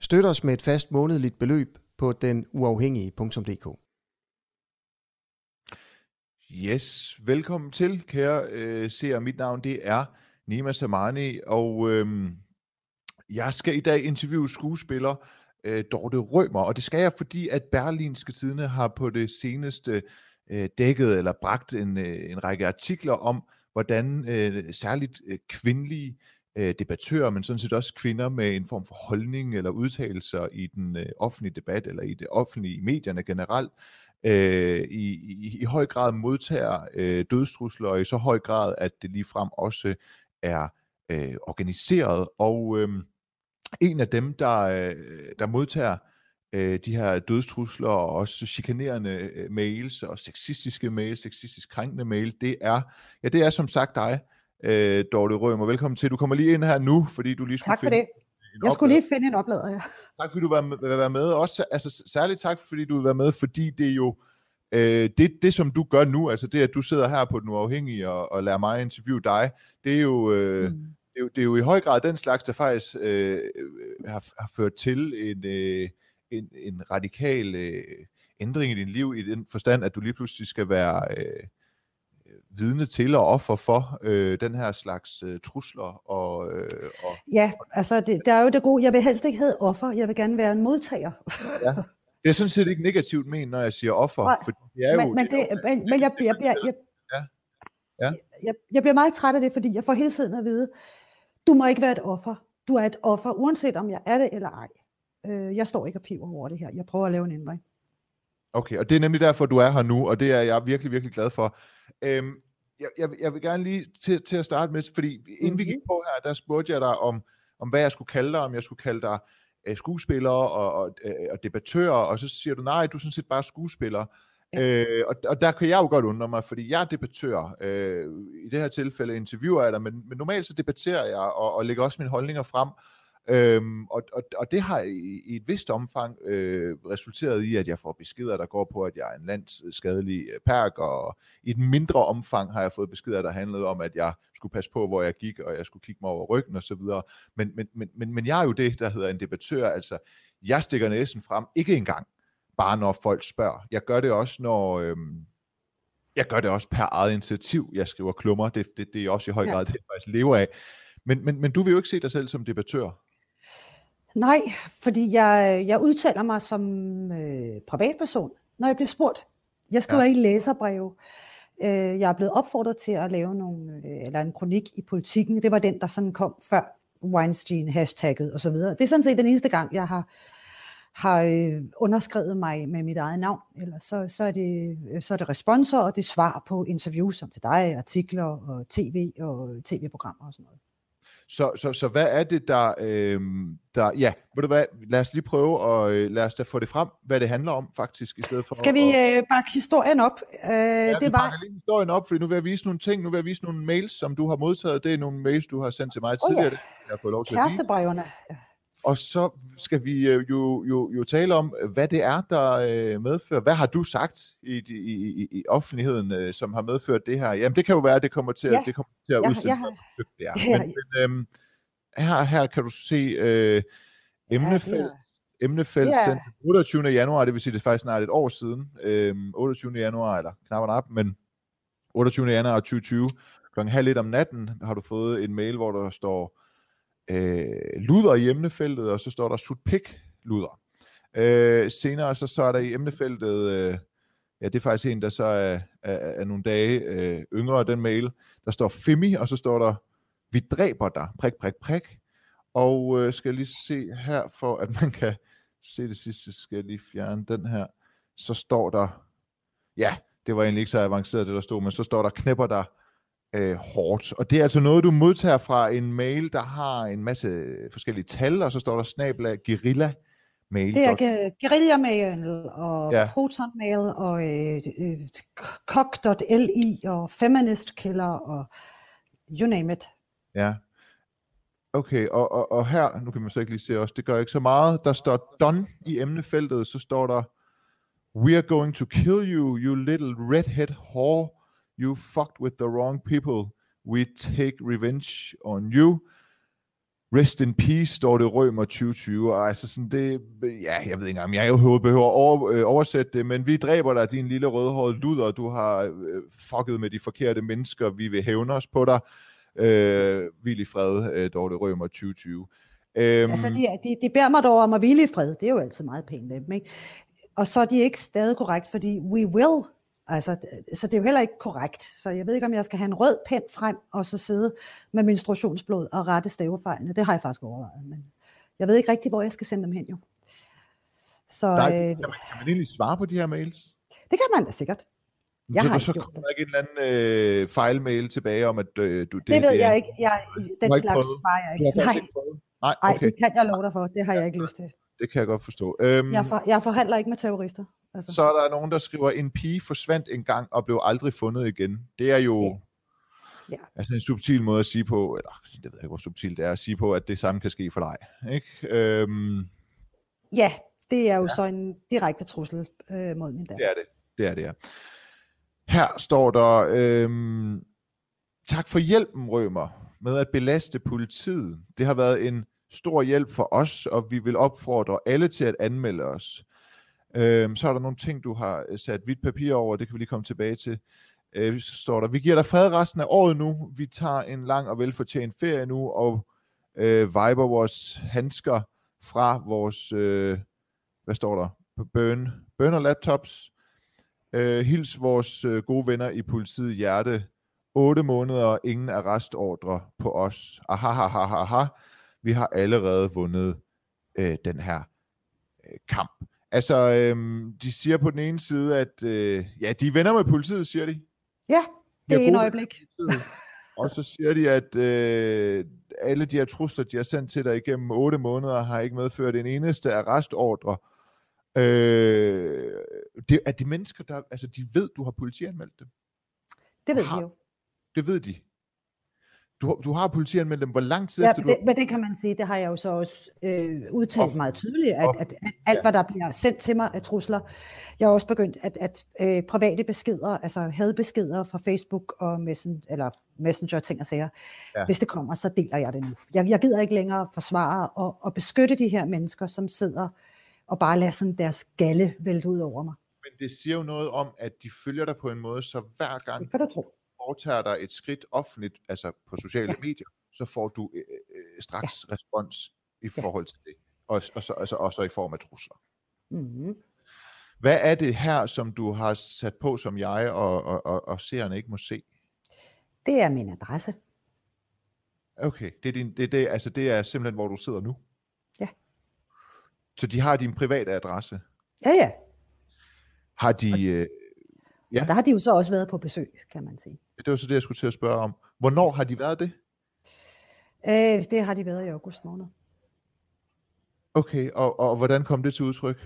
Støt os med et fast månedligt beløb på denuafhængige.dk. Yes, velkommen til, kære øh, seere. Mit navn det er Nima Samani, og øh, jeg skal i dag interviewe skuespiller øh, Dorte Rømer, og det skal jeg, fordi at Berlinske Tidene har på det seneste øh, dækket eller bragt en, øh, en række artikler om, hvordan øh, særligt øh, kvindelige øh, debattører, men sådan set også kvinder med en form for holdning eller udtalelser i den øh, offentlige debat eller i det offentlige i medierne generelt, øh, i, i, i høj grad modtager øh, dødstrusler, og i så høj grad, at det ligefrem også er øh, organiseret. Og øh, en af dem, der, øh, der modtager øh, de her dødstrusler og også chikanerende øh, mails og sexistiske mails, sexistisk krænkende mail, det er, ja, det er som sagt dig, øh, Dorte Rømer. Velkommen til. Du kommer lige ind her nu, fordi du lige skulle tak for finde det. Jeg skulle lige finde en oplader, ja. Tak fordi du vil være med. Også, altså, særligt tak fordi du være med, fordi det er jo øh, det, det, som du gør nu, altså det, at du sidder her på Den Uafhængige og, og lader mig interviewe dig, det er jo... Øh, mm. Det er, jo, det er jo i høj grad den slags, der faktisk øh, har, har ført til en, øh, en, en radikal øh, ændring i dit liv, i den forstand, at du lige pludselig skal være øh, vidne til og offer for øh, den her slags øh, trusler. Og, øh, og, ja, altså det, der er jo det gode, jeg vil helst ikke hedde offer, jeg vil gerne være en modtager. ja. Det er sådan set ikke negativt ment, når jeg siger offer, Nej, for det er jo... Men, men, det, men, men jeg, jeg, jeg, jeg, ja. Ja. Jeg, jeg bliver meget træt af det, fordi jeg får hele tiden at vide, du må ikke være et offer. Du er et offer, uanset om jeg er det eller ej. Øh, jeg står ikke og piver over det her. Jeg prøver at lave en ændring. Okay, og det er nemlig derfor, du er her nu, og det er jeg virkelig, virkelig glad for. Øhm, jeg, jeg, jeg vil gerne lige til, til at starte med, fordi inden mm-hmm. vi gik på her, der spurgte jeg dig om, om hvad jeg skulle kalde dig, om jeg skulle kalde dig uh, skuespiller og, og, uh, og debattør, og så siger du, nej, du er sådan set bare skuespiller. Ja. Øh, og, og der kan jeg jo godt undre mig, fordi jeg er debattør. Øh, I det her tilfælde interviewer jeg dig, men, men normalt så debatterer jeg og, og lægger også mine holdninger frem. Øhm, og, og, og det har i, i et vist omfang øh, resulteret i, at jeg får beskeder, der går på, at jeg er en landsskadelig øh, perk, og i et mindre omfang har jeg fået beskeder, der handlede om, at jeg skulle passe på, hvor jeg gik, og jeg skulle kigge mig over ryggen og så videre. Men, men, men, men, men jeg er jo det, der hedder en debattør, altså jeg stikker næsen frem, ikke engang, bare når folk spørger. Jeg gør det også, når... Øhm, jeg gør det også per eget initiativ. Jeg skriver klummer. Det, det, det er også i høj grad ja. det, jeg faktisk lever af. Men, men, men du vil jo ikke se dig selv som debattør. Nej, fordi jeg, jeg udtaler mig som øh, privatperson, når jeg bliver spurgt. Jeg skriver ja. ikke læserbreve. Øh, jeg er blevet opfordret til at lave nogle, øh, eller en kronik i politikken. Det var den, der sådan kom før Weinstein-hashtagget osv. Det er sådan set den eneste gang, jeg har, har øh, underskrevet mig med mit eget navn. Eller så, så, er det, så er det responser, og det svar på interviews som til dig, artikler og tv og tv-programmer og sådan noget. Så, så, så hvad er det, der, øh, der... Ja, ved du hvad, lad os lige prøve at øh, lad os da få det frem, hvad det handler om faktisk, i stedet for... Skal vi øh, bakke historien op? Øh, ja, det var... lige historien op, fordi nu vil jeg vise nogle ting, nu vil jeg vise nogle mails, som du har modtaget. Det er nogle mails, du har sendt til mig tidligere. Oh, ja. Jeg har fået lov til Kærestebrevene. Ja. Og så skal vi øh, jo, jo, jo tale om, hvad det er, der øh, medfører. Hvad har du sagt i, i, i, i offentligheden, øh, som har medført det her? Jamen, det kan jo være, at det kommer til, ja. det kommer til at ja, udsætte ja. Ja. Men, men øhm, her, her kan du se øh, emnefelt, ja, emnefelt ja. sendt 28. januar, det vil sige, det er faktisk snart et år siden. Øhm, 28. januar, eller knap og nap, men 28. januar 2020, klokken halv et om natten, har du fået en mail, hvor der står øh, luder i emnefeltet, og så står der sutpik luder. Øh, senere så, så er der i emnefeltet, øh, ja det er faktisk en, der så er, er, er nogle dage øh, yngre den mail, der står Femi, og så står der, vi dræber dig, prik, prik, prik. Og øh, skal jeg lige se her, for at man kan se det sidste, skal jeg lige fjerne den her. Så står der, ja, det var egentlig ikke så avanceret, det der stod, men så står der, knæpper der øh, hårdt. Og det er altså noget, du modtager fra en mail, der har en masse forskellige tal, og så står der snabla guerilla mail. Det er guerilla-mail og ja. proton-mail og øh, øh, og feminist-killer og you name it. Ja. Okay, og, og, og her, nu kan man så ikke lige se også, det gør ikke så meget. Der står done i emnefeltet, så står der, We are going to kill you, you little redhead whore. You fucked with the wrong people. We take revenge on you. Rest in peace, står det Rømer 2020, og altså sådan det, ja, jeg ved ikke engang, jeg jo behøver at over, øh, oversætte det, men vi dræber dig, din lille rødhårede luder, du har øh, fucket med de forkerte mennesker, vi vil hævne os på dig. Øh, Vil i fred, øh, Dorte Rømer 2020. Øhm, altså, de, de, de beder mig dog om at hvile i fred, det er jo altid meget pænt dem, ikke? Og så er de ikke stadig korrekt, fordi we will Altså, så det er jo heller ikke korrekt. Så jeg ved ikke, om jeg skal have en rød pen frem, og så sidde med menstruationsblod og rette stavefejlene. Det har jeg faktisk overvejet, men jeg ved ikke rigtig, hvor jeg skal sende dem hen jo. Så, Der er, øh, kan, man, kan man egentlig svare på de her mails? Det kan man da sikkert. Jeg så, har så kommer der ikke en eller anden øh, fejlmail tilbage om, at øh, du... Det, det ved det, jeg ikke. Jeg, den slags svarer jeg ikke. Nej. Nej, okay. Det kan jeg love dig for. Det har jeg ikke lyst til. Det kan jeg godt forstå. Øhm, jeg, for, jeg forhandler ikke med terrorister. Altså. Så er der nogen, der skriver, en pige forsvandt en gang og blev aldrig fundet igen. Det er jo ja. Ja. Altså en subtil måde at sige på, eller det ved jeg ikke, hvor subtilt det er at sige på, at det samme kan ske for dig. Ikke? Øhm, ja, det er jo ja. så en direkte trussel øh, mod min datter. Det er det. Det er det, ja. Her står der, øhm, tak for hjælpen, Rømer, med at belaste politiet. Det har været en stor hjælp for os, og vi vil opfordre alle til at anmelde os. Øhm, så er der nogle ting, du har øh, sat hvidt papir over, det kan vi lige komme tilbage til. Øh, så står der, vi giver dig fred resten af året nu, vi tager en lang og velfortjent ferie nu, og øh, viber vores handsker fra vores, øh, hvad står der, burn, burner laptops. Øh, hils vores øh, gode venner i politiet Hjerte. 8 måneder ingen arrestordre på os. Aha, ha, ha, ha, ha. Vi har allerede vundet øh, den her øh, kamp. Altså, øhm, de siger på den ene side, at øh, ja, de er venner med politiet, siger de. Ja, det er en øjeblik. Og så siger de, at øh, alle de her trusler, de har sendt til dig igennem otte måneder, har ikke medført en eneste arrestordre. Øh, det er de mennesker, der, altså de ved, du har politianmeldt dem. Det ved de jo. Det ved de du, du har politianmeldt dem, hvor lang tid ja, efter du... Det, men det kan man sige, det har jeg jo så også øh, udtalt meget tydeligt, at, at, at alt, ja. hvad der bliver sendt til mig af trusler, jeg har også begyndt, at, at øh, private beskeder, altså hadbeskeder fra Facebook og messen, eller Messenger ting og sager, ja. hvis det kommer, så deler jeg det nu. Jeg, jeg gider ikke længere forsvare og, og beskytte de her mennesker, som sidder og bare lader sådan deres galle vælte ud over mig. Men det siger jo noget om, at de følger dig på en måde, så hver gang... Det kan du tro foretager dig et skridt offentligt, altså på sociale ja. medier, så får du øh, øh, straks ja. respons i forhold til det. Og, og, så, altså, også i form af trusler. Mm-hmm. Hvad er det her, som du har sat på, som jeg og, og, og, og seerne ikke må se? Det er min adresse. Okay, det er, din, det, det, altså det er simpelthen, hvor du sidder nu? Ja. Så de har din private adresse? Ja, ja. Har de... Øh, ja. Og der har de jo så også været på besøg, kan man sige. Det var så det, jeg skulle til at spørge om. Hvornår har de været det? Øh, det har de været i august måned. Okay, og, og hvordan kom det til udtryk,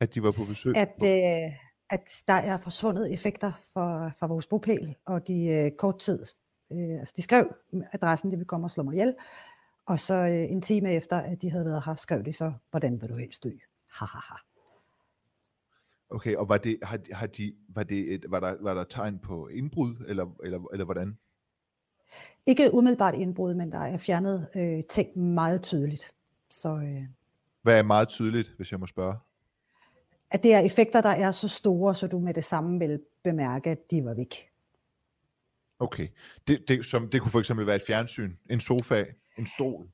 at de var på besøg? At, øh, at der er forsvundet effekter for, for vores bopæl, og de øh, kort tid, øh, altså de skrev adressen, det vil komme og slå mig ihjel, og så øh, en time efter, at de havde været her, skrev de så, hvordan vil du helst dø? Ha, ha, ha. Okay, og var det, har, har de, var, det et, var, der, var der tegn på indbrud, eller, eller, eller hvordan? Ikke umiddelbart indbrud, men der er fjernet øh, ting meget tydeligt. Så, øh, Hvad er meget tydeligt, hvis jeg må spørge? At det er effekter, der er så store, så du med det samme vil bemærke, at de var væk. Okay. Det, det, som, det kunne for eksempel være et fjernsyn, en sofa, en stol.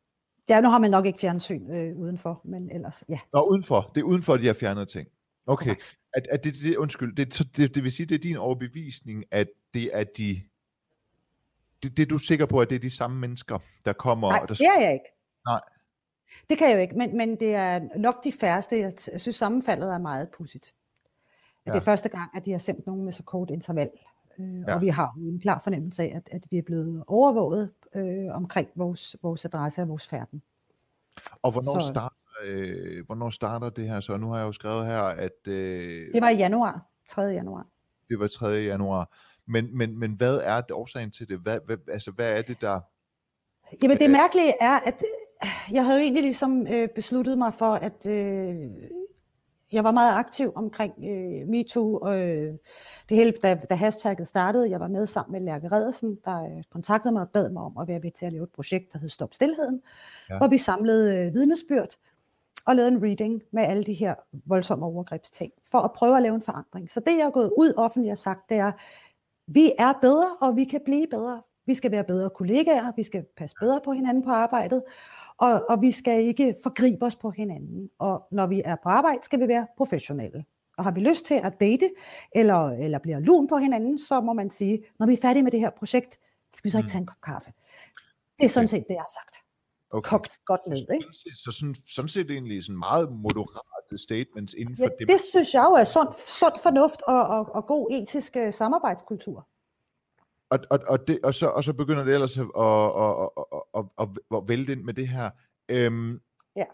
Ja, nu har man nok ikke fjernsyn øh, udenfor, men ellers, ja. Nå, udenfor. Det er udenfor, de har fjernet ting. Okay. At, at det, det, undskyld, det, det, det vil sige, det er din overbevisning, at det er de, det, det er du sikker på, at det er de samme mennesker, der kommer? Nej, der, det er jeg ikke. Nej. Det kan jeg jo ikke, men, men det er nok de færreste. Jeg, jeg synes, sammenfaldet er meget pudsigt. Ja. Det er første gang, at de har sendt nogen med så kort interval. Øh, ja. Og vi har en klar fornemmelse af, at, at vi er blevet overvåget øh, omkring vores, vores adresse og vores færden. Og hvornår så, starter øh, hvornår starter det her så? Nu har jeg jo skrevet her, at... Øh, det var i januar, 3. januar. Det var 3. januar. Men, men, men hvad er det, årsagen til det? Hvad, hvad, altså, hvad er det, der... Jamen det mærkelige er, at øh, jeg havde jo egentlig ligesom øh, besluttet mig for, at øh, jeg var meget aktiv omkring øh, MeToo, og øh, det hele, da, da hashtagget startede, jeg var med sammen med Lærke Redersen, der øh, kontaktede mig og bad mig om at være med til at lave et projekt, der hed Stop Stilheden, ja. hvor vi samlede øh, vidnesbyrd og lavede en reading med alle de her voldsomme overgrebsting, for at prøve at lave en forandring. Så det, jeg er gået ud offentligt og sagt, det er, vi er bedre, og vi kan blive bedre. Vi skal være bedre kollegaer, vi skal passe bedre på hinanden på arbejdet, og, og vi skal ikke forgribe os på hinanden. Og når vi er på arbejde, skal vi være professionelle. Og har vi lyst til at date, eller, eller bliver lun på hinanden, så må man sige, når vi er færdige med det her projekt, skal vi så ikke mm. tage en kop kaffe. Det er sådan set det, jeg har sagt. Okay. Kogt godt ned, ikke? Så sådan, sådan set egentlig sådan meget moderate statements inden for ja, det. det synes jeg jo er sund, sund fornuft og, og, og god etisk uh, samarbejdskultur. Og, og, og, det, og, så, og så begynder det ellers at, at, at, at, at, vælte ind med det her. Øhm. Ja,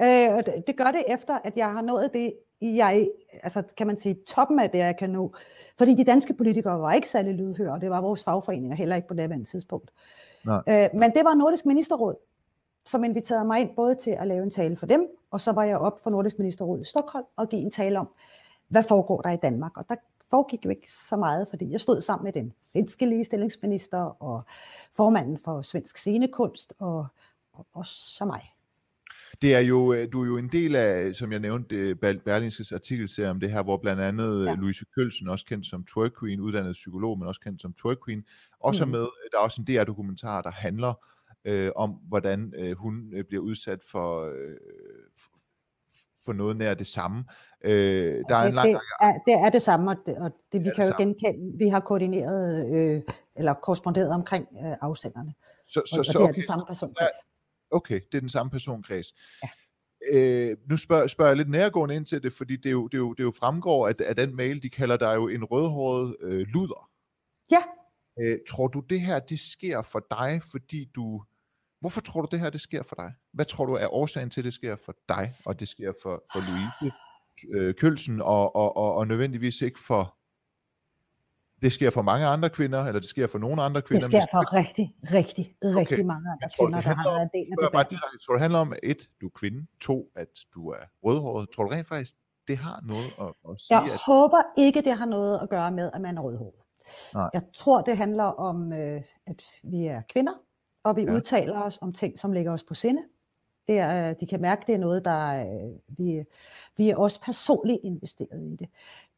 øh, det, det gør det efter, at jeg har nået det, jeg, altså kan man sige, toppen af det, jeg kan nå. Fordi de danske politikere var ikke særlig lydhøre, og det var vores fagforeninger heller ikke på det andet tidspunkt. Nej. Øh, men det var Nordisk Ministerråd, som inviterede mig ind både til at lave en tale for dem, og så var jeg op for Nordisk Ministerråd i Stockholm og give en tale om, hvad foregår der i Danmark. Og der foregik jo ikke så meget, fordi jeg stod sammen med den finske ligestillingsminister og formanden for Svensk Scenekunst og, og, så mig. Det er jo, øh, du er jo en del af, som jeg nævnte, Berlingskes artikelserie om det her, hvor blandt andet ja. Louise Kølsen, også kendt som Twerk Queen, uddannet psykolog, men også kendt som Twerk Queen, også mm. med, der er også en DR-dokumentar, der handler øh, om, hvordan øh, hun øh, bliver udsat for, øh, for noget nær det samme. Øh, der er det, en lang det, er, det er det samme, og det, og det vi det kan jo samme. genkende, vi har koordineret øh, eller korresponderet omkring øh, afsenderne. Så, så, og, så, og det er den samme personkreds. Okay, det er den samme personkreds. Ja. Øh, nu spørger, spørger jeg lidt nærgående ind til det, fordi det jo, det jo, det jo fremgår, at, at den mail, de kalder dig jo en rødhåret øh, luder. Ja. Øh, tror du, det her, det sker for dig, fordi du Hvorfor tror du, det her det sker for dig? Hvad tror du er årsagen til, at det sker for dig, og det sker for, for Louise øh, Kølsen, og, og, og, og nødvendigvis ikke for... Det sker for mange andre kvinder, eller det sker for nogle andre kvinder. Det sker for det... rigtig, rigtig, rigtig okay. mange andre tror, kvinder, der har været en del af debatten. Bare, tror det handler om, et, du er kvinde, to, at du er rødhåret. Tror du rent faktisk, det har noget at, at sige? Jeg at... håber ikke, det har noget at gøre med, at man er rødhåret. Nej. Jeg tror, det handler om, øh, at vi er kvinder, og vi ja. udtaler os om ting, som ligger os på sinde. Det er, de kan mærke, det er noget, der vi, vi er også personligt investeret i det.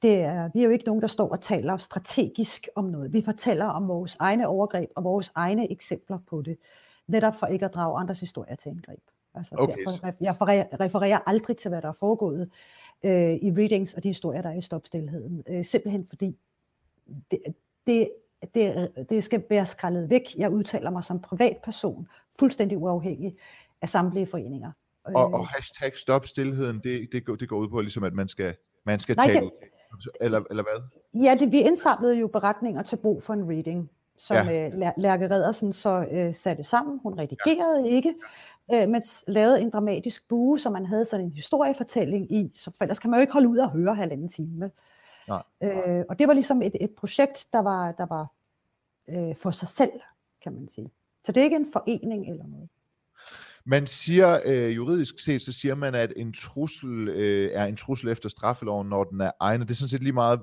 det er, vi er jo ikke nogen, der står og taler strategisk om noget. Vi fortæller om vores egne overgreb og vores egne eksempler på det. Netop for ikke at drage andres historier til indgreb. Altså, okay. derfor, jeg refererer aldrig til, hvad der er foregået øh, i readings og de historier, der er i stopstilheden. Øh, simpelthen fordi det, det det, det skal være skrællet væk. Jeg udtaler mig som privatperson, fuldstændig uafhængig af samtlige foreninger. Og, og hashtag stop stillheden, det, det, går, det går ud på ligesom, at man skal, man skal Nej, tale det, eller, eller hvad? Ja, det, vi indsamlede jo beretninger til brug for en reading, som ja. øh, Lærke Reddersen så øh, satte sammen. Hun redigerede ja. ikke, øh, men lavede en dramatisk bue, så man havde sådan en historiefortælling i, så for ellers kan man jo ikke holde ud og høre halvanden time. Nej. Øh, og det var ligesom et, et projekt, der var, der var øh, for sig selv, kan man sige. Så det er ikke en forening eller noget. Man siger, øh, juridisk set, så siger man, at en trussel øh, er en trussel efter straffeloven, når den er egnet. Det er sådan set lige meget,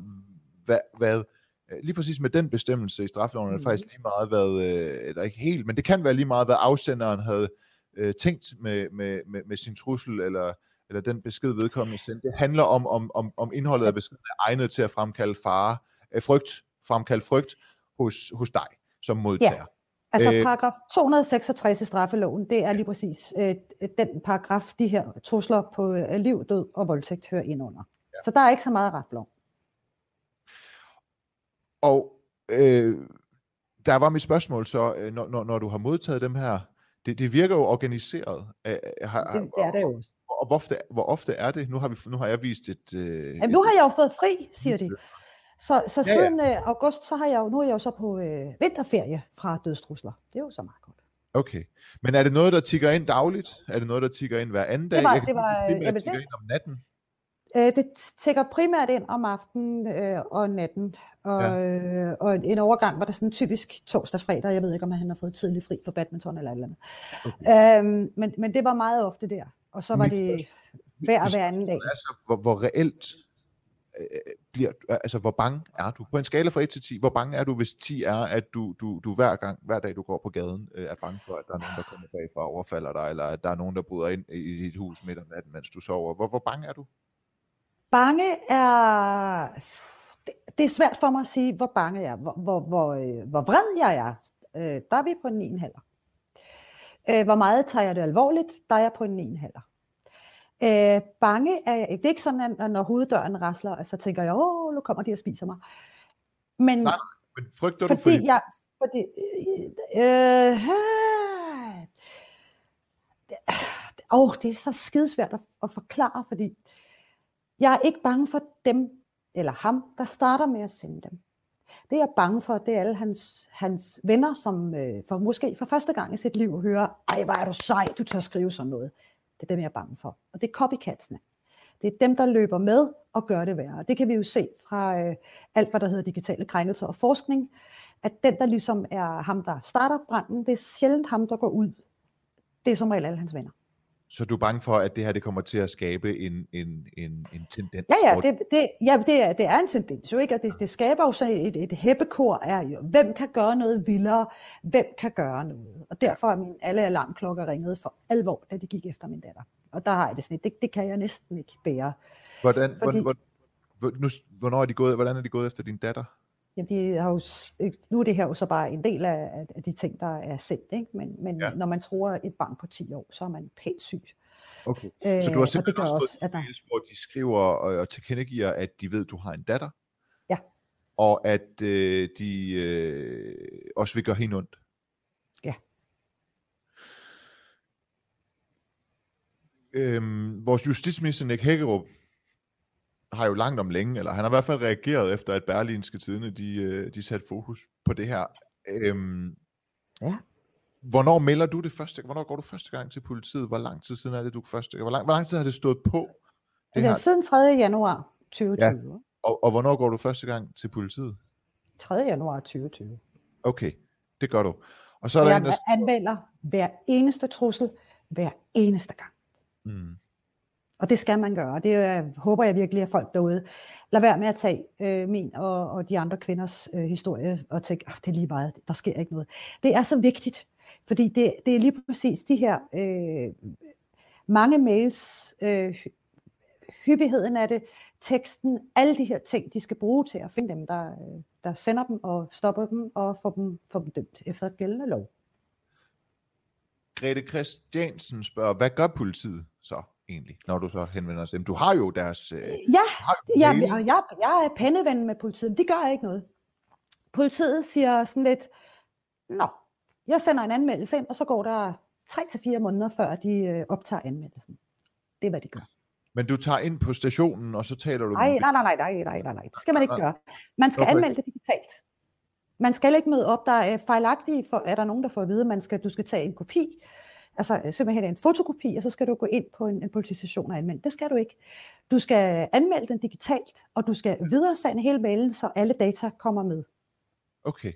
hvad, hvad øh, lige præcis med den bestemmelse i straffeloven, mm. er det faktisk lige meget, hvad, øh, eller ikke helt, men det kan være lige meget, hvad afsenderen havde øh, tænkt med, med, med, med sin trussel, eller eller den besked vedkommende sendte, det handler om, om, om, om indholdet af beskeden er egnet til at fremkalde fare, øh, frygt, fremkalde frygt hos, hos dig som modtager. Ja. Altså øh, paragraf 266 i straffeloven, det er lige præcis øh, den paragraf, de her trusler på øh, liv, død og voldtægt hører ind under. Ja. Så der er ikke så meget raflov. Og øh, der var mit spørgsmål så, øh, når, når, når du har modtaget dem her, det, det virker jo organiseret. Øh, har, det, det er det jo og hvor ofte, hvor ofte er det? Nu har, vi, nu har jeg vist et... Øh, Jamen, nu har jeg jo fået fri, siger de. Så, så ja, siden. Øh, august, så har jeg jo, nu er jeg jo så på øh, vinterferie fra dødstrusler. Det er jo så meget godt. Okay. Men er det noget, der tigger ind dagligt? Er det noget, der tigger ind hver anden dag? Det var, jeg kan det var, jeg tigger det, ind om natten. Øh, det tækker primært ind om aftenen øh, og natten. Og, ja. øh, og en overgang var det sådan typisk torsdag-fredag. Jeg ved ikke, om han har fået tidlig fri for badminton eller eller andet. Okay. Øhm, men, men det var meget ofte der. Og så var mit det hver hver anden dag. Altså, hvor, hvor reelt øh, bliver, altså hvor bange er du? På en skala fra 1 til 10, hvor bange er du, hvis 10 er, at du, du, du hver gang, hver dag du går på gaden, øh, er bange for, at der er nogen, der kommer bagfra og overfalder dig, eller at der er nogen, der bryder ind i dit hus midt om natten, mens du sover. Hvor, hvor bange er du? Bange er... Det, det er svært for mig at sige, hvor bange jeg er. Hvor, hvor, hvor, øh, hvor vred jeg er. Øh, der er vi på en 9,5. Øh, hvor meget tager jeg det alvorligt? Der er jeg på en 9,5. Øh, bange er jeg ikke. Det er ikke sådan, at når hoveddøren rasler, så tænker jeg, åh, nu kommer de og spiser mig. Men, Nej, men frygter fordi du fordi... Jeg, fordi, øh, øh, åh, det er så skidesvært at, at forklare, fordi jeg er ikke bange for dem, eller ham, der starter med at sende dem. Det jeg er bange for, det er alle hans, hans venner, som øh, for, måske for første gang i sit liv hører, ej, hvor er du sej, du tør skrive sådan noget. Det er dem, jeg er bange for. Og det er copycatsene. Det er dem, der løber med og gør det værre. Det kan vi jo se fra øh, alt, hvad der hedder digitale krænkelser og forskning, at den, der ligesom er ham, der starter branden, det er sjældent ham, der går ud. Det er som regel alle hans venner. Så du er bange for, at det her det kommer til at skabe en, en, en, en tendens? Ja, ja, det, det, ja det, er, det er en tendens jo ikke, og det, det skaber jo sådan et, et hæppekor af, jo, hvem kan gøre noget vildere, hvem kan gøre noget. Og derfor er min alle alarmklokker ringet for alvor, da de gik efter min datter. Og der har jeg det sådan, det, det kan jeg næsten ikke bære. Hvordan, Fordi, hvordan, nu, hvornår er de gået, hvordan er de gået efter din datter? Jamen, de har jo, nu er det her jo så bare en del af, af de ting, der er sendt, ikke? men, men ja. når man tror et barn på 10 år, så er man pænt syg. Okay. Øh, så du har simpelthen også, også at der... hvor de skriver og, og tilkendegiver, at de ved, at du har en datter? Ja. Og at øh, de øh, også vil gøre hende ondt? Ja. Øhm, vores justitsminister Nick Hækkerup har jo langt om længe, eller han har i hvert fald reageret efter, at berlinske tidene, de, øh, de satte fokus på det her. Øhm, ja. Hvornår melder du det første? Hvornår går du første gang til politiet? Hvor lang tid siden er det, du første Hvor lang, hvor lang tid har det stået på? Det, det er siden 3. januar 2020. Ja. Og, og hvornår går du første gang til politiet? 3. januar 2020. Okay, det gør du. Og så er der jeg en, der... anmelder hver eneste trussel, hver eneste gang. Mm. Og det skal man gøre. Det øh, håber jeg virkelig, at folk derude lad være med at tage øh, min og, og de andre kvinders øh, historie og tænke, ah, det er lige meget, der sker ikke noget. Det er så vigtigt, fordi det, det er lige præcis de her øh, mange mails, øh, hyppigheden af det, teksten, alle de her ting, de skal bruge til at finde dem, der, øh, der sender dem og stopper dem og får dem, får dem dømt efter gældende lov. Grete Christiansen spørger, hvad gør politiet så? Egentlig, når du så henvender dig dem? Du har jo deres... Øh, ja, har jo ja jeg, jeg, jeg er penneven med politiet, de gør ikke noget. Politiet siger sådan lidt, nå, jeg sender en anmeldelse ind, og så går der 3-4 måneder, før de øh, optager anmeldelsen. Det er, hvad de gør. Men du tager ind på stationen, og så taler du... Nej, nej, nej, nej, nej, nej, nej. Det skal man ikke gøre. Man skal anmelde det digitalt. Man skal ikke møde op, der er fejlagtige, for er der nogen, der får at vide, at man skal, du skal tage en kopi, altså simpelthen en fotokopi, og så skal du gå ind på en, en politistation og anmelde. Det skal du ikke. Du skal anmelde den digitalt, og du skal videresende hele mailen, så alle data kommer med. Okay.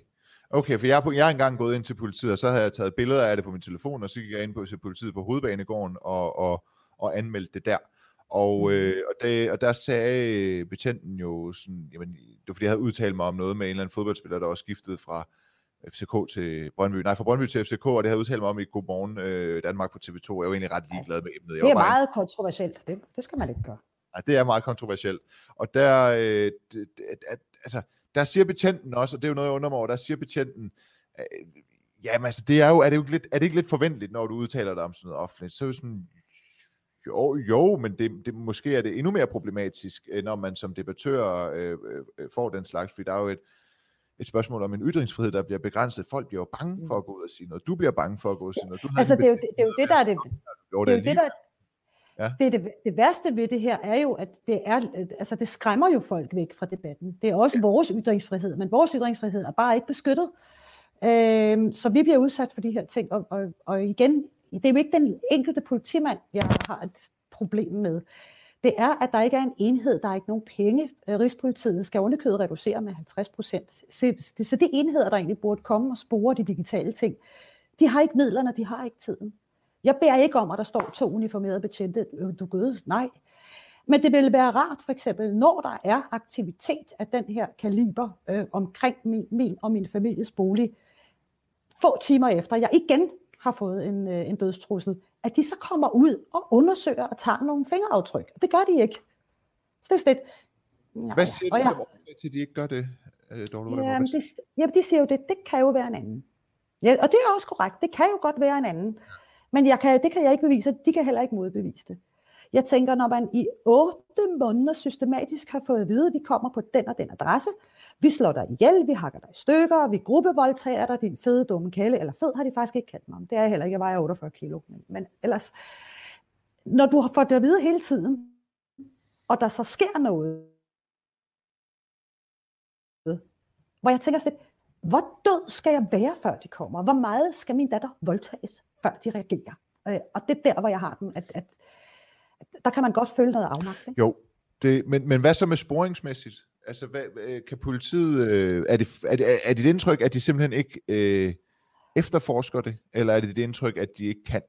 Okay, for jeg, jeg har engang gået ind til politiet, og så havde jeg taget billeder af det på min telefon, og så gik jeg ind på til politiet på hovedbanegården og, og, og anmeldte det der. Og, mm. øh, og, det, og der sagde betjenten jo sådan, jamen, det var fordi jeg havde udtalt mig om noget med en eller anden fodboldspiller, der var skiftet fra FCK til Brøndby, nej, fra Brøndby til FCK, og det havde jeg udtalt mig om i Godmorgen øh, Danmark på TV2. Jeg var egentlig ret ligeglad med emnet. Jeg det er meget bare... kontroversielt. Det, det skal man ikke gøre. Ja, det er meget kontroversielt. Og der, øh, det, at, altså, der siger betjenten også, og det er jo noget, jeg undrer mig over, der siger betjenten, øh, jamen altså, det er jo, er det jo lidt, er det ikke lidt forventeligt, når du udtaler dig om sådan noget offentligt? Så er det sådan, jo, jo, men det, det, måske er det endnu mere problematisk, øh, når man som debattør øh, øh, får den slags, fordi der er jo et, et spørgsmål om en ytringsfrihed, der bliver begrænset. Folk bliver jo bange mm. for at gå ud og sige noget. Du bliver bange for at gå ud og sige noget. Du altså, det er, jo, det, det er jo det, der er det, det, er jo det, der, Ja. Det, det, det værste ved det her er jo, at det, er, altså det skræmmer jo folk væk fra debatten. Det er også ja. vores ytringsfrihed, men vores ytringsfrihed er bare ikke beskyttet. Øh, så vi bliver udsat for de her ting, og, og, og igen, det er jo ikke den enkelte politimand, jeg har et problem med. Det er, at der ikke er en enhed, der er ikke nogen penge. Øh, Rigspolitiet skal underkødet reducere med 50 procent. Så, de enheder, der egentlig burde komme og spore de digitale ting, de har ikke midlerne, de har ikke tiden. Jeg beder ikke om, at der står to uniformerede betjente, øh, du gød, nej. Men det ville være rart, for eksempel, når der er aktivitet af den her kaliber øh, omkring min, min og min families bolig, få timer efter, jeg igen har fået en, øh, en dødstrussel, at de så kommer ud og undersøger og tager nogle fingeraftryk. Det gør de ikke. Så det er lidt... Ja, Hvad siger du jeg, til, de ikke gør det? Øh, jamen, de, jamen, de siger jo, det, det kan jo være en anden. Ja, og det er også korrekt. Det kan jo godt være en anden. Men jeg kan, det kan jeg ikke bevise. De kan heller ikke modbevise det. Jeg tænker, når man i otte måneder systematisk har fået at vide, at vi kommer på den og den adresse, vi slår dig ihjel, vi hakker dig i stykker, vi gruppevoldtager dig, din fede dumme kæle, eller fed har de faktisk ikke kaldt mig om. Det er jeg heller ikke, jeg vejer 48 kilo. Men, men ellers, når du har fået det at vide hele tiden, og der så sker noget, hvor jeg tænker sådan hvor død skal jeg være, før de kommer? Hvor meget skal min datter voldtages, før de reagerer? Øh, og det er der, hvor jeg har den, at, at der kan man godt føle noget afmagt. Ikke? Jo, det, men, men hvad så med sporingsmæssigt? Altså, hvad, kan politiet, øh, er, det, er, det, er det et indtryk, at de simpelthen ikke øh, efterforsker det, eller er det det indtryk, at de ikke kan?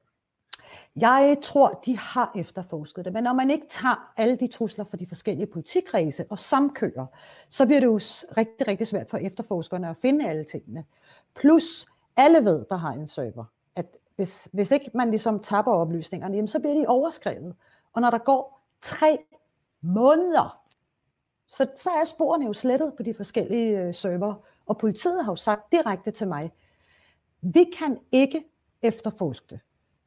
Jeg tror, de har efterforsket det, men når man ikke tager alle de trusler fra de forskellige politikredse og samkører, så bliver det jo rigtig, rigtig svært for efterforskerne at finde alle tingene. Plus, alle ved, der har en server, at hvis, hvis ikke man ligesom tapper oplysningerne, jamen, så bliver de overskrevet. Og når der går tre måneder, så, så er sporene jo slettet på de forskellige øh, server, og politiet har jo sagt direkte til mig, vi kan ikke efterforske det,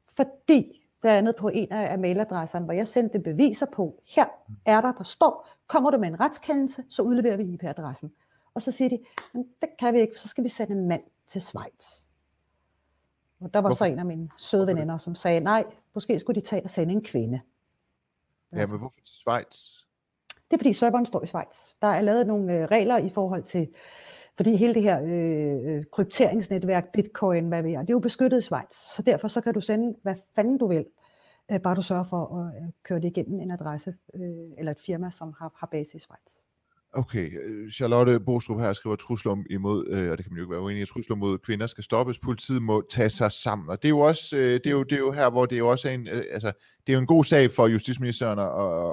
fordi blandt andet på en af mailadresserne, hvor jeg sendte beviser på, her er der, der står, kommer du med en retskendelse, så udleverer vi IP-adressen. Og så siger de, det kan vi ikke, så skal vi sende en mand til Schweiz. Og der var hvorfor? så en af mine søde veninder, som sagde, nej, måske skulle de tage og sende en kvinde. Ja, men hvorfor til Schweiz? Det er fordi serveren står i Schweiz. Der er lavet nogle øh, regler i forhold til, fordi hele det her øh, øh krypteringsnetværk, bitcoin, hvad vi er, det er jo beskyttet i Schweiz. Så derfor så kan du sende, hvad fanden du vil, øh, bare du sørger for at øh, køre det igennem en adresse øh, eller et firma, som har, har base i Schweiz. Okay, øh, Charlotte Bostrup her skriver trusler imod, øh, og det kan man jo ikke være uenig i, trusler mod kvinder skal stoppes, politiet må tage sig sammen. Og det er jo også, øh, det er jo, det er jo her, hvor det er jo også en, øh, altså, det er jo en god sag for justitsministeren at,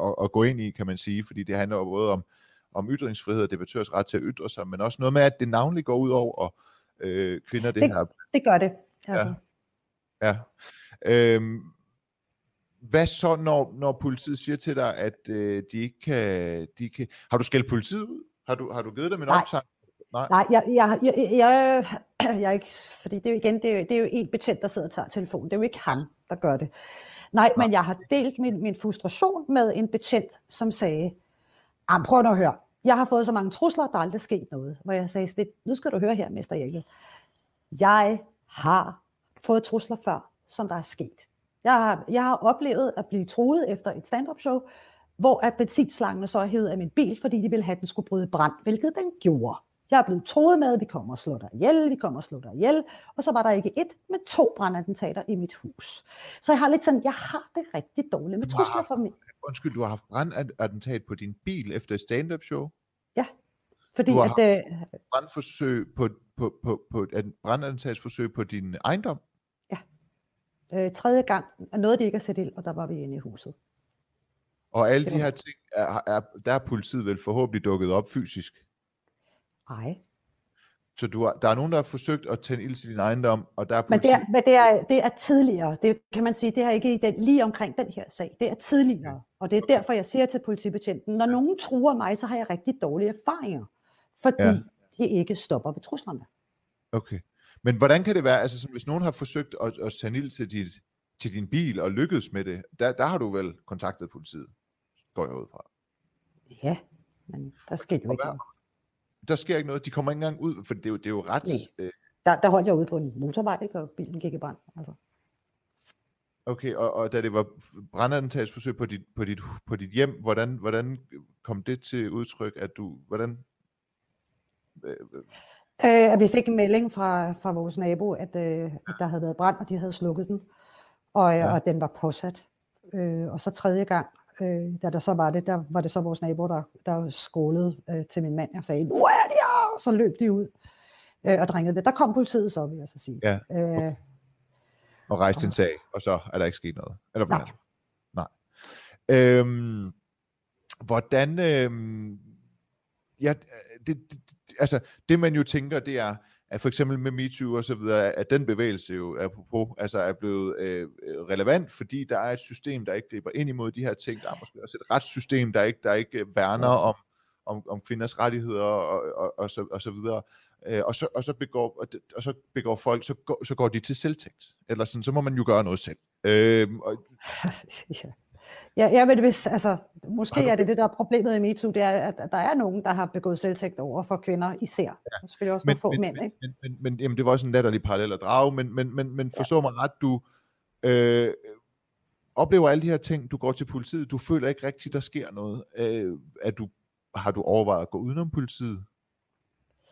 at, at, gå ind i, kan man sige, fordi det handler jo både om, om ytringsfrihed og debattørs ret til at ytre sig, men også noget med, at det navnlig går ud over øh, kvinder, det, det her. Det gør det. Altså. Ja. ja. Øhm, hvad så, når, når politiet siger til dig, at øh, de ikke kan, de kan... Har du skældt politiet ud? Har du, har du givet dem en opsang? Nej, Nej jeg, jeg, jeg, jeg, jeg er ikke... Fordi det er jo igen, det er, det er jo en betjent, der sidder og tager telefonen. Det er jo ikke ham, der gør det. Nej, men jeg har delt min, min frustration med en betjent, som sagde, prøv nu at høre, jeg har fået så mange trusler, der er aldrig sket noget. Hvor jeg sagde, nu skal du høre her, Mester Jekke. Jeg har fået trusler før, som der er sket. Jeg har, jeg har oplevet at blive truet efter et stand-up show, hvor appetitslangene så hævet af min bil, fordi de ville have, at den skulle bryde brand, hvilket den gjorde. Jeg er blevet troet med, at vi kommer og slår dig ihjel, vi kommer og slår dig ihjel, og så var der ikke et, men to brandattentater i mit hus. Så jeg har lidt sådan, jeg har det rigtig dårligt med trusler for mig. Undskyld, du har haft brandattentat på din bil efter et stand-up show? Ja, fordi du har at... Øh, brandforsøg på, på, på, på, et brandattentatsforsøg på din ejendom? Øh, tredje gang nåede de ikke at sætte ild, og der var vi inde i huset. Og alle de her ting, er, er, der er politiet vel forhåbentlig dukket op fysisk? Nej. Så du har, der er nogen, der har forsøgt at tænde ild til din ejendom, og der er politiet... Men det er, men det er, det er tidligere. Det kan man sige, det er ikke den, lige omkring den her sag. Det er tidligere. Og det er derfor, jeg siger til politibetjenten, når nogen truer mig, så har jeg rigtig dårlige erfaringer. Fordi ja. de ikke stopper ved truslerne. Okay. Men hvordan kan det være, altså som hvis nogen har forsøgt at, at sende ild til, dit, til din bil og lykkedes med det, der, der har du vel kontaktet politiet, går jeg ud fra. Ja, men der sker jo ikke noget. Der sker ikke noget, de kommer ikke engang ud, for det er jo, det er jo ret... Nej. Øh... Der, der holdt jeg ude på en motorvej, ikke, og bilen gik i brand. Altså. Okay, og, og da det var brandattentatsforsøg på dit, på, dit, på dit hjem, hvordan, hvordan kom det til udtryk, at du, hvordan... Øh, Øh, at vi fik en melding fra, fra vores nabo, at, øh, at der havde været brand, og de havde slukket den, og, øh, ja. og den var påsat. Øh, og så tredje gang, øh, da der så var det, der var det så vores nabo, der, der skålede øh, til min mand. Jeg sagde, nu er de her! Og så løb de ud øh, og drængede det. Der kom politiet så, vil jeg så sige. Ja. Øh, og rejste en sag, og så er der ikke sket noget. Eller? Nej. Nej. Øhm, hvordan... Øhm, ja, det, det, altså, det man jo tænker, det er, at for eksempel med MeToo og så videre, at den bevægelse jo apropos, altså er blevet øh, relevant, fordi der er et system, der ikke griber ind imod de her ting. Der er måske også et retssystem, der ikke, der ikke værner om, om, om kvinders rettigheder og, og, og, så, og så videre. Øh, og, så, og, så begår, og, og så begår folk, så går, så går de til selvtægt. Eller sådan, så må man jo gøre noget selv. Øh, og, ja. Ja, ja men hvis, altså, måske er det det, der er problemet i MeToo, det er, at der er nogen, der har begået selvtægt over for kvinder især. Ja. Selvfølgelig også men, få men, mænd, ikke? Men, men, men jamen, det var også en latterlig parallel at drage, men, men, men, men forstå ja. mig ret, du øh, oplever alle de her ting, du går til politiet, du føler ikke rigtigt, der sker noget. Øh, er du, har du overvejet at gå udenom politiet?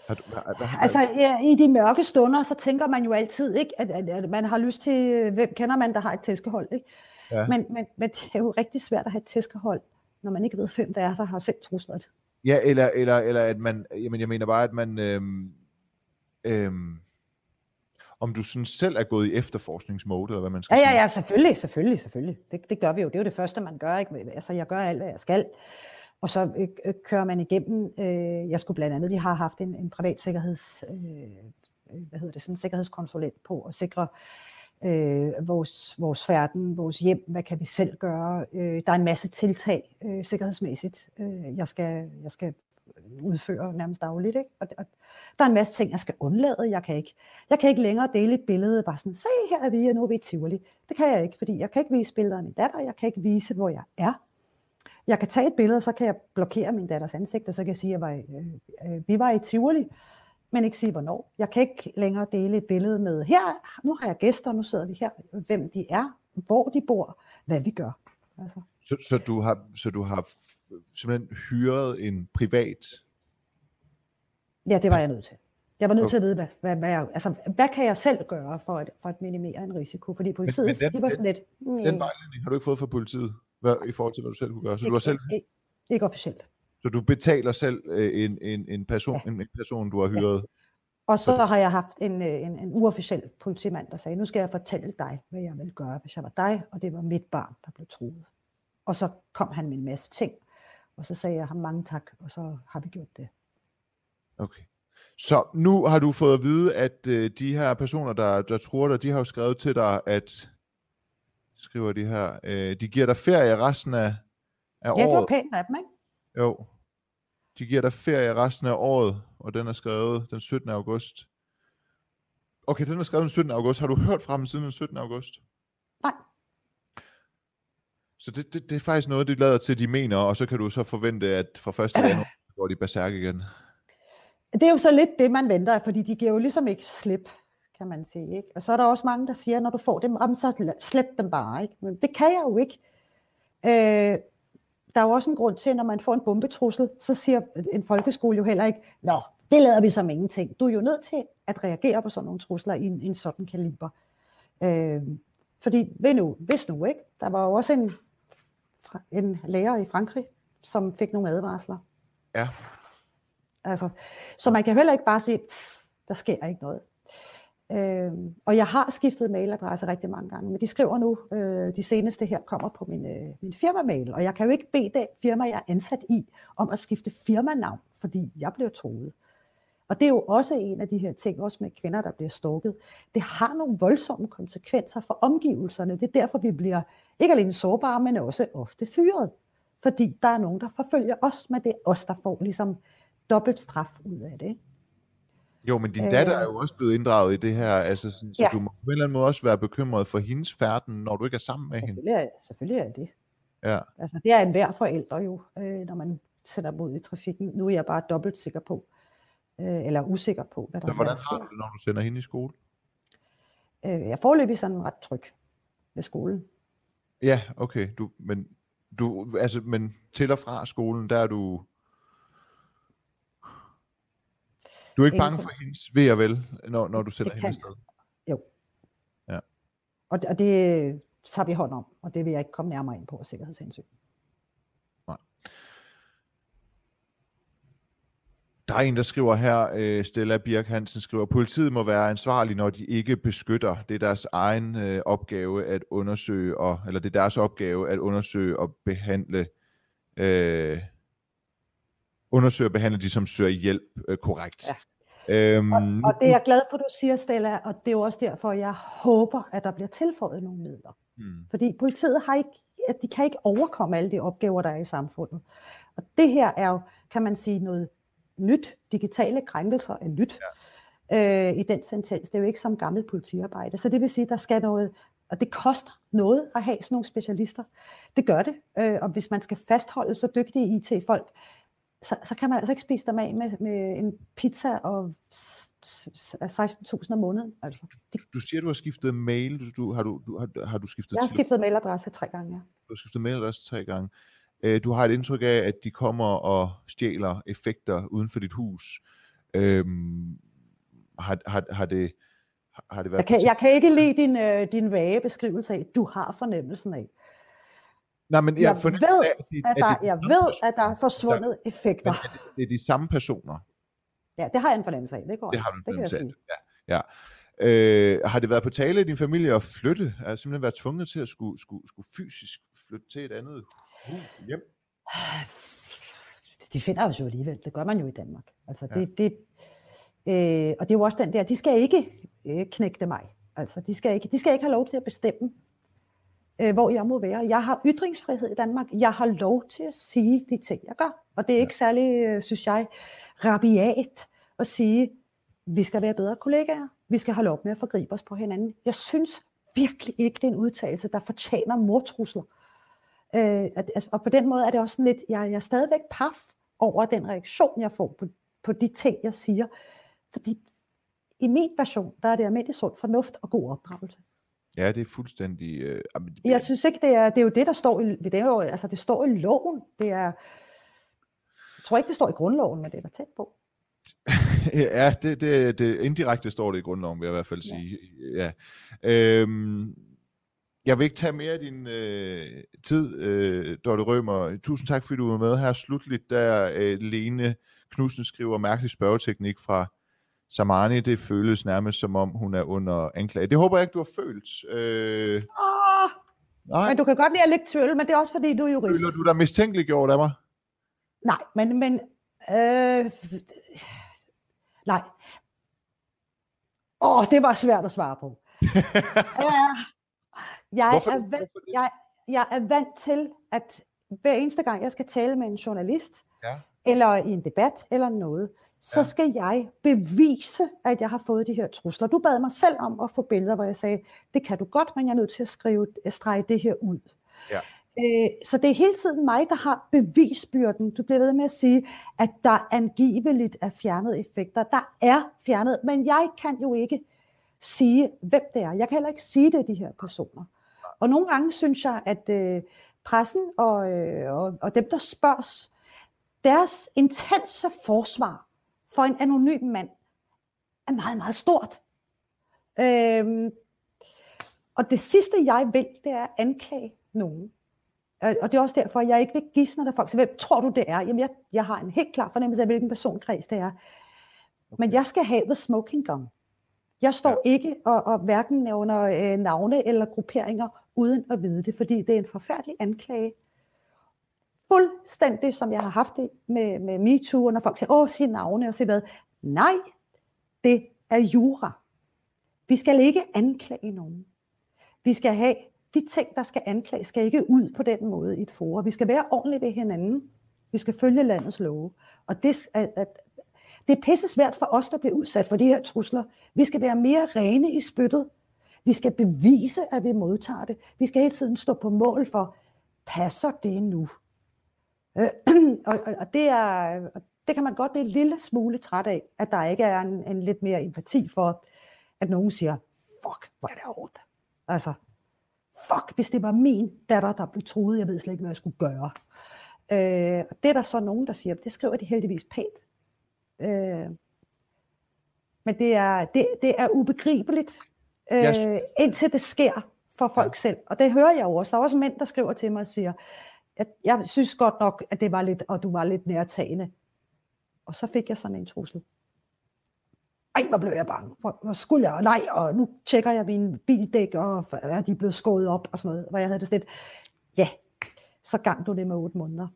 Har du, har, har, altså ja, i de mørke stunder, så tænker man jo altid, ikke, at, at, at man har lyst til, hvem kender man, der har et tæskehold, ikke? Ja. Men, men, men det er jo rigtig svært at have et tæskehold, når man ikke ved, hvem der er, der har sendt trusler. Ja, eller, eller, eller at man, jamen jeg mener bare, at man, øhm, øhm, om du sådan selv er gået i efterforskningsmode, eller hvad man skal ja, ja, ja, selvfølgelig, selvfølgelig, selvfølgelig. Det, det gør vi jo. Det er jo det første, man gør. Ikke? Altså, jeg gør alt, hvad jeg skal. Og så øh, øh, kører man igennem, øh, jeg skulle blandt andet, vi har haft en, en privat sikkerheds, øh, øh hvad hedder det, sådan en sikkerhedskonsulent på at sikre øh, øh, vores, vores færden, vores hjem, hvad kan vi selv gøre. Øh, der er en masse tiltag øh, sikkerhedsmæssigt, øh, jeg, skal, jeg skal udføre nærmest dagligt. Ikke? Og, og der er en masse ting, jeg skal undlade. Jeg kan ikke, jeg kan ikke længere dele et billede, bare sådan, se her er vi, og nu er vi i Tivoli. Det kan jeg ikke, fordi jeg kan ikke vise billeder af min datter, jeg kan ikke vise, hvor jeg er. Jeg kan tage et billede, så kan jeg blokere min datters ansigt, og så kan jeg sige, at jeg var, øh, øh, vi var i Tivoli, men ikke sige hvornår. Jeg kan ikke længere dele et billede med, her, nu har jeg gæster, nu sidder vi her, hvem de er, hvor de bor, hvad vi gør. Altså. Så, så, du har, så du har simpelthen hyret en privat? Ja, det var jeg nødt til. Jeg var nødt okay. til at vide, hvad, hvad, hvad, jeg, altså, hvad kan jeg selv gøre for at, for at minimere en risiko? Fordi politiet, men, men den, de var sådan lidt... Den, den vejledning har du ikke fået fra politiet, hvad, i forhold til, hvad du selv kunne gøre? Så ikke, du har selv... Ikke, ikke officielt. Så du betaler selv øh, en, en, en, person, ja. en, en person, du har hyret? Ja. Og så har jeg haft en, øh, en, en uofficiel politimand, der sagde, nu skal jeg fortælle dig, hvad jeg vil gøre, hvis jeg var dig, og det var mit barn, der blev truet. Og så kom han med en masse ting, og så sagde jeg ham mange tak, og så har vi gjort det. Okay. Så nu har du fået at vide, at øh, de her personer, der, der tror dig, de har jo skrevet til dig, at, skriver de her, øh, de giver dig ferie resten af, af året. Ja, det var pænt af dem, ikke? Jo. De giver dig ferie resten af året, og den er skrevet den 17. august. Okay, den er skrevet den 17. august. Har du hørt fra dem siden den 17. august? Nej. Så det, det, det er faktisk noget, de lader til, de mener, og så kan du så forvente, at fra 1. januar går de berserk igen. Det er jo så lidt det, man venter, fordi de giver jo ligesom ikke slip, kan man sige. Ikke? Og så er der også mange, der siger, når du får dem, så slet dem bare. Ikke? Men det kan jeg jo ikke. Øh, der er jo også en grund til, når man får en bombetrussel, så siger en folkeskole jo heller ikke, nå, det lader vi som ingenting. Du er jo nødt til at reagere på sådan nogle trusler i en, en sådan kaliber. Øh, fordi, ved nu, hvis nu, ikke? Der var jo også en, en lærer i Frankrig, som fik nogle advarsler. Ja. Altså, så man kan heller ikke bare sige, der sker ikke noget. Øh, og jeg har skiftet mailadresse rigtig mange gange, men de skriver nu, øh, de seneste her kommer på min, øh, min firma-mail, og jeg kan jo ikke bede det firma, jeg er ansat i, om at skifte firmanavn, fordi jeg bliver troet. Og det er jo også en af de her ting, også med kvinder, der bliver stalket. Det har nogle voldsomme konsekvenser for omgivelserne. Det er derfor, vi bliver ikke alene sårbare, men også ofte fyret. Fordi der er nogen, der forfølger os, men det er os, der får ligesom dobbelt straf ud af det. Jo, men din datter er øh. jo også blevet inddraget i det her, altså sådan, så ja. du må på en eller anden måde også være bekymret for hendes færden, når du ikke er sammen med hende. Er, selvfølgelig er det. Ja. Altså, det er en hver forælder jo, øh, når man sætter ud i trafikken. Nu er jeg bare dobbelt sikker på, øh, eller usikker på, hvad der så, hvordan har du det, når du sender hende i skole? Øh, jeg forløber sådan ret tryg ved skolen. Ja, okay. Du, men, du, altså, men til og fra skolen, der er du Du er ikke bange for hendes ved og vel, når, når du sætter hende sted? Jo. Ja. Og, og det tager vi hånd om, og det vil jeg ikke komme nærmere ind på af sikkerhedshensyn. Nej. Der er en, der skriver her, øh, Stella Birk Hansen skriver, politiet må være ansvarlig, når de ikke beskytter. Det er deres egen øh, opgave at undersøge, og, eller det er deres opgave at undersøge og behandle øh, undersøge og behandle de, som søger hjælp øh, korrekt. Ja. Øhm, og, og det er jeg glad for, du siger, Stella, og det er jo også derfor, jeg håber, at der bliver tilføjet nogle midler. Hmm. Fordi politiet har ikke, de kan ikke overkomme alle de opgaver, der er i samfundet. Og det her er jo, kan man sige, noget nyt. Digitale krænkelser er nyt ja. øh, i den sentens. Det er jo ikke som gammelt politiarbejde. Så det vil sige, at der skal noget, og det koster noget at have sådan nogle specialister. Det gør det. Øh, og hvis man skal fastholde så dygtige IT-folk, så, så kan man altså ikke spise dem af med, med en pizza og 16.000 om måneden. Altså. Det... Du, du siger, du har skiftet mail. Du, har, du, du, har, har du skiftet Jeg har skiftet mailadresse tre gange, ja. Du har skiftet mailadresse tre gange. Øh, du har et indtryk af, at de kommer og stjæler effekter uden for dit hus. Øhm, har, har, har det... Har det været jeg, kan, jeg kan ikke lide din, øh, din vage beskrivelse af, du har fornemmelsen af. Nej, men jeg, jeg ved, at, de, at, der, jeg ved, at der er forsvundet ja, effekter. Men det, det er de samme personer. Ja, det har jeg en fornemmelse af. Det, går det har du en fornemmelse af. Ja. ja. Øh, har det været på tale i din familie at flytte? Er simpelthen været tvunget til at skulle, skulle, skulle fysisk flytte til et andet hus hjem? De finder os jo alligevel. Det gør man jo i Danmark. Altså, ja. det, det, øh, og det er jo også den der, de skal ikke øh, knægte mig. Altså, de skal, ikke, de skal ikke have lov til at bestemme, øh, hvor jeg må være. Jeg har ytringsfrihed i Danmark. Jeg har lov til at sige de ting, jeg gør. Og det er ikke særlig, øh, synes jeg, rabiat at sige, vi skal være bedre kollegaer. Vi skal holde op med at forgribe os på hinanden. Jeg synes virkelig ikke, det er en udtalelse, der fortjener mortrusler. Øh, altså, og på den måde er det også lidt, jeg, jeg er stadigvæk paf over den reaktion, jeg får på, på de ting, jeg siger. Fordi i min version, der er det almindelig sund fornuft og god opdragelse. Ja, det er fuldstændig... Øh, det... Jeg synes ikke, det er, det er jo det, der står i, det er jo, altså det står i loven. Det er, jeg tror ikke, det står i grundloven, men det er der tæt på. ja, det, det, det, indirekte står det i grundloven, vil jeg i hvert fald sige. Ja. ja. Øhm, jeg vil ikke tage mere af din øh, tid, øh, Dorte Rømer. Tusind tak, fordi du var med her. Slutligt, der øh, Lene Knudsen skriver mærkelig spørgeteknik fra Samani, det føles nærmest som om, hun er under anklage. Det håber jeg ikke, du har følt. Øh... Oh, nej. Men du kan godt lide at lægge tvivl, men det er også fordi, du er jurist. Føler du dig mistænkeliggjort af mig? Nej, men, men øh, nej. Åh, oh, det var svært at svare på. ja, jeg, Hvorfor? er vant, jeg, jeg er vant til, at hver eneste gang, jeg skal tale med en journalist, ja. eller i en debat, eller noget, så ja. skal jeg bevise, at jeg har fået de her trusler. Du bad mig selv om at få billeder, hvor jeg sagde, det kan du godt, men jeg er nødt til at skrive, at strege det her ud. Ja. Øh, så det er hele tiden mig, der har bevisbyrden. Du bliver ved med at sige, at der angiveligt er fjernet effekter. Der er fjernet, men jeg kan jo ikke sige, hvem det er. Jeg kan heller ikke sige det, de her personer. Og nogle gange synes jeg, at øh, pressen og, øh, og, og dem, der spørges, deres intense forsvar for en anonym mand er meget, meget stort. Øhm, og det sidste, jeg vil, det er at anklage nogen. Og det er også derfor, jeg ikke vil gisne, når folk siger, hvem tror du det er? Jamen, jeg, jeg har en helt klar fornemmelse af, hvilken personkreds det er. Men jeg skal have the smoking gun. Jeg står ja. ikke og, og hverken nævner øh, navne eller grupperinger uden at vide det, fordi det er en forfærdelig anklage. Fuldstændig som jeg har haft det med, med MeToo, når folk siger, åh, sig navne og sig hvad. Nej, det er jura. Vi skal ikke anklage nogen. Vi skal have de ting, der skal anklages, skal ikke ud på den måde i et forum. Vi skal være ordentlige ved hinanden. Vi skal følge landets love. Og det, at, at, det er pisse svært for os, der bliver udsat for de her trusler. Vi skal være mere rene i spyttet. Vi skal bevise, at vi modtager det. Vi skal hele tiden stå på mål for, passer det nu? Øh, og, og, det, er, det kan man godt blive en lille smule træt af, at der ikke er en, en lidt mere empati for, at nogen siger, fuck, hvor er det hårdt. Altså, fuck, hvis det var min datter, der blev truet, jeg ved slet ikke, hvad jeg skulle gøre. Øh, det er der så nogen, der siger, det skriver de heldigvis pænt. Øh, Men det er, det, det er ubegribeligt, øh, yes. indtil det sker for folk ja. selv. Og det hører jeg også. Der er også mænd, der skriver til mig og siger, at jeg synes godt nok, at det var lidt, og du var lidt nærtagende. Og så fik jeg sådan en trussel. Ej, hvor blev jeg bange. Hvor, hvor skulle jeg? Nej, og nu tjekker jeg min bildæk, og er de blevet skåret op og sådan noget. Hvor jeg havde det sådan lidt, ja, så gang du det med otte måneder.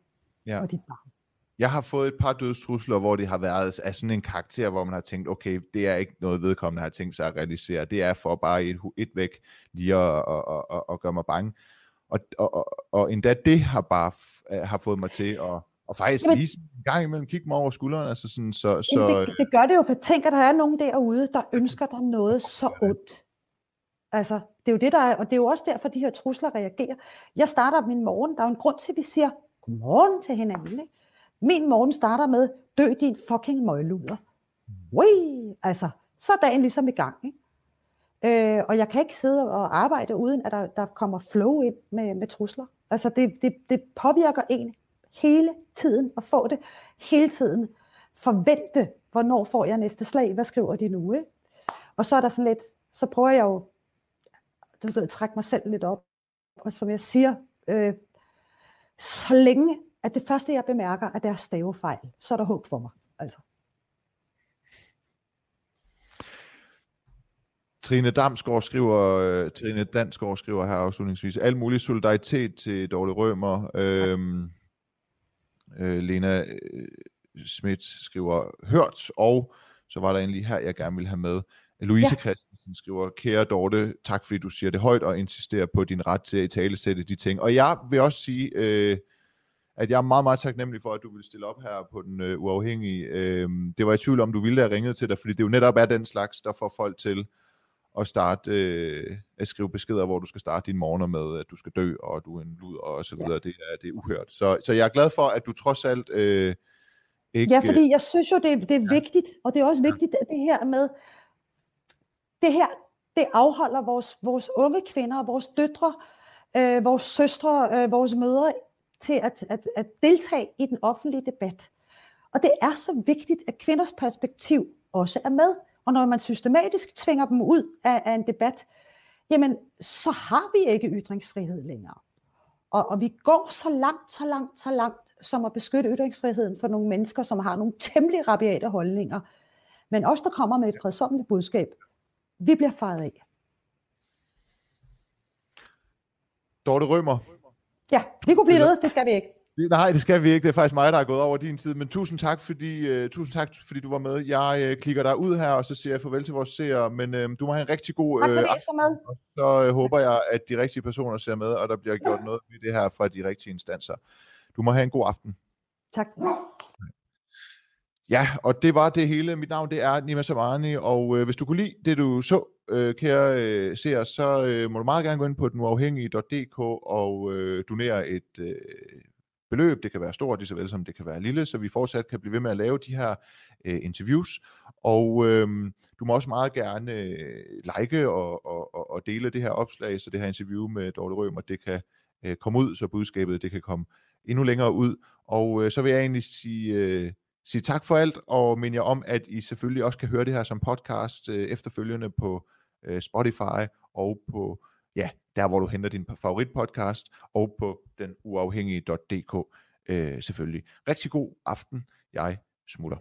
Ja. Og dit barn. Jeg har fået et par dødstrusler, hvor det har været af sådan en karakter, hvor man har tænkt, okay, det er ikke noget vedkommende har tænkt sig at realisere. Det er for bare et, et væk lige at, at, at, at, at gøre mig bange. Og, og, og, og endda det har bare har fået mig til at, og faktisk Jamen, lige en gang imellem kigge mig over skulderen. Altså sådan, så, så, det, det gør det jo, for tænk, at der er nogen derude, der ønsker dig noget så ondt. Altså, det er jo det, der er, og det er jo også derfor, de her trusler reagerer. Jeg starter min morgen, der er jo en grund til, at vi siger godmorgen til hinanden. Ikke? Min morgen starter med, dø din fucking møgluder. Ui, altså, så er dagen ligesom i gang. Ikke? Øh, og jeg kan ikke sidde og arbejde, uden at der, der kommer flow ind med, med trusler. Altså, det, det, det påvirker en hele tiden at få det hele tiden. Forvente, hvornår får jeg næste slag, hvad skriver de nu? Ikke? Og så er der sådan lidt, så prøver jeg jo at trække mig selv lidt op. Og som jeg siger, øh, så længe at det første, jeg bemærker, at der er stavefejl, så er der håb for mig. Altså. Trine Damsgaard skriver, uh, Trine Dansgaard skriver her afslutningsvis, al mulig solidaritet til Dorte Rømer. Øhm, øh, Lena øh, Schmidt skriver, hørt, og så var der endelig her, jeg gerne vil have med. Louise ja. Christensen skriver, kære Dorte, tak fordi du siger det højt og insisterer på din ret til at i tale sætte de ting. Og jeg vil også sige, øh, at jeg er meget, meget taknemmelig for, at du vil stille op her på den øh, uafhængige. Øh, det var i tvivl om, du ville have ringet til dig, fordi det jo netop er den slags, der får folk til at starte øh, at skrive beskeder, hvor du skal starte din morgener med, at du skal dø, og du er en lud, og så videre. Ja. Det, er, det er uhørt. Så, så jeg er glad for, at du trods alt øh, ikke... Ja, fordi jeg synes jo, det, det er ja. vigtigt, og det er også vigtigt, at det her med, det her, det afholder vores, vores unge kvinder vores døtre, øh, vores søstre, øh, vores mødre til at, at, at deltage i den offentlige debat. Og det er så vigtigt, at kvinders perspektiv også er med. Og når man systematisk tvinger dem ud af, af en debat, jamen så har vi ikke ytringsfrihed længere. Og, og vi går så langt, så langt, så langt, som at beskytte ytringsfriheden for nogle mennesker, som har nogle temmelig rabiate holdninger. Men også der kommer med et fredsommeligt budskab, vi bliver faret af. Dorte Rømer. Ja, vi kunne blive ved, det skal vi ikke. Nej, det skal vi ikke. Det er faktisk mig, der er gået over din tid. Men tusind tak, fordi, uh, tusind tak, fordi du var med. Jeg uh, klikker dig ud her, og så siger jeg farvel til vores seere. Men uh, du må have en rigtig god... Tak for det, så med. Og så uh, håber jeg, at de rigtige personer ser med, og der bliver gjort noget ved det her fra de rigtige instanser. Du må have en god aften. Tak. Ja, og det var det hele. Mit navn det er Nima Samani, og øh, hvis du kunne lide det, du så, øh, kære øh, seere, så øh, må du meget gerne gå ind på denuafhængige.dk og øh, donere et øh, beløb. Det kan være stort, lige så vel som det kan være lille, så vi fortsat kan blive ved med at lave de her øh, interviews. Og øh, du må også meget gerne øh, like og, og, og dele det her opslag, så det her interview med Dorte Rømer, det kan øh, komme ud, så budskabet det kan komme endnu længere ud. Og øh, så vil jeg egentlig sige... Øh, sige tak for alt, og minde jer om, at I selvfølgelig også kan høre det her som podcast øh, efterfølgende på øh, Spotify og på, ja, der hvor du henter din favoritpodcast, og på den uafhængige.dk øh, selvfølgelig. Rigtig god aften. Jeg smutter.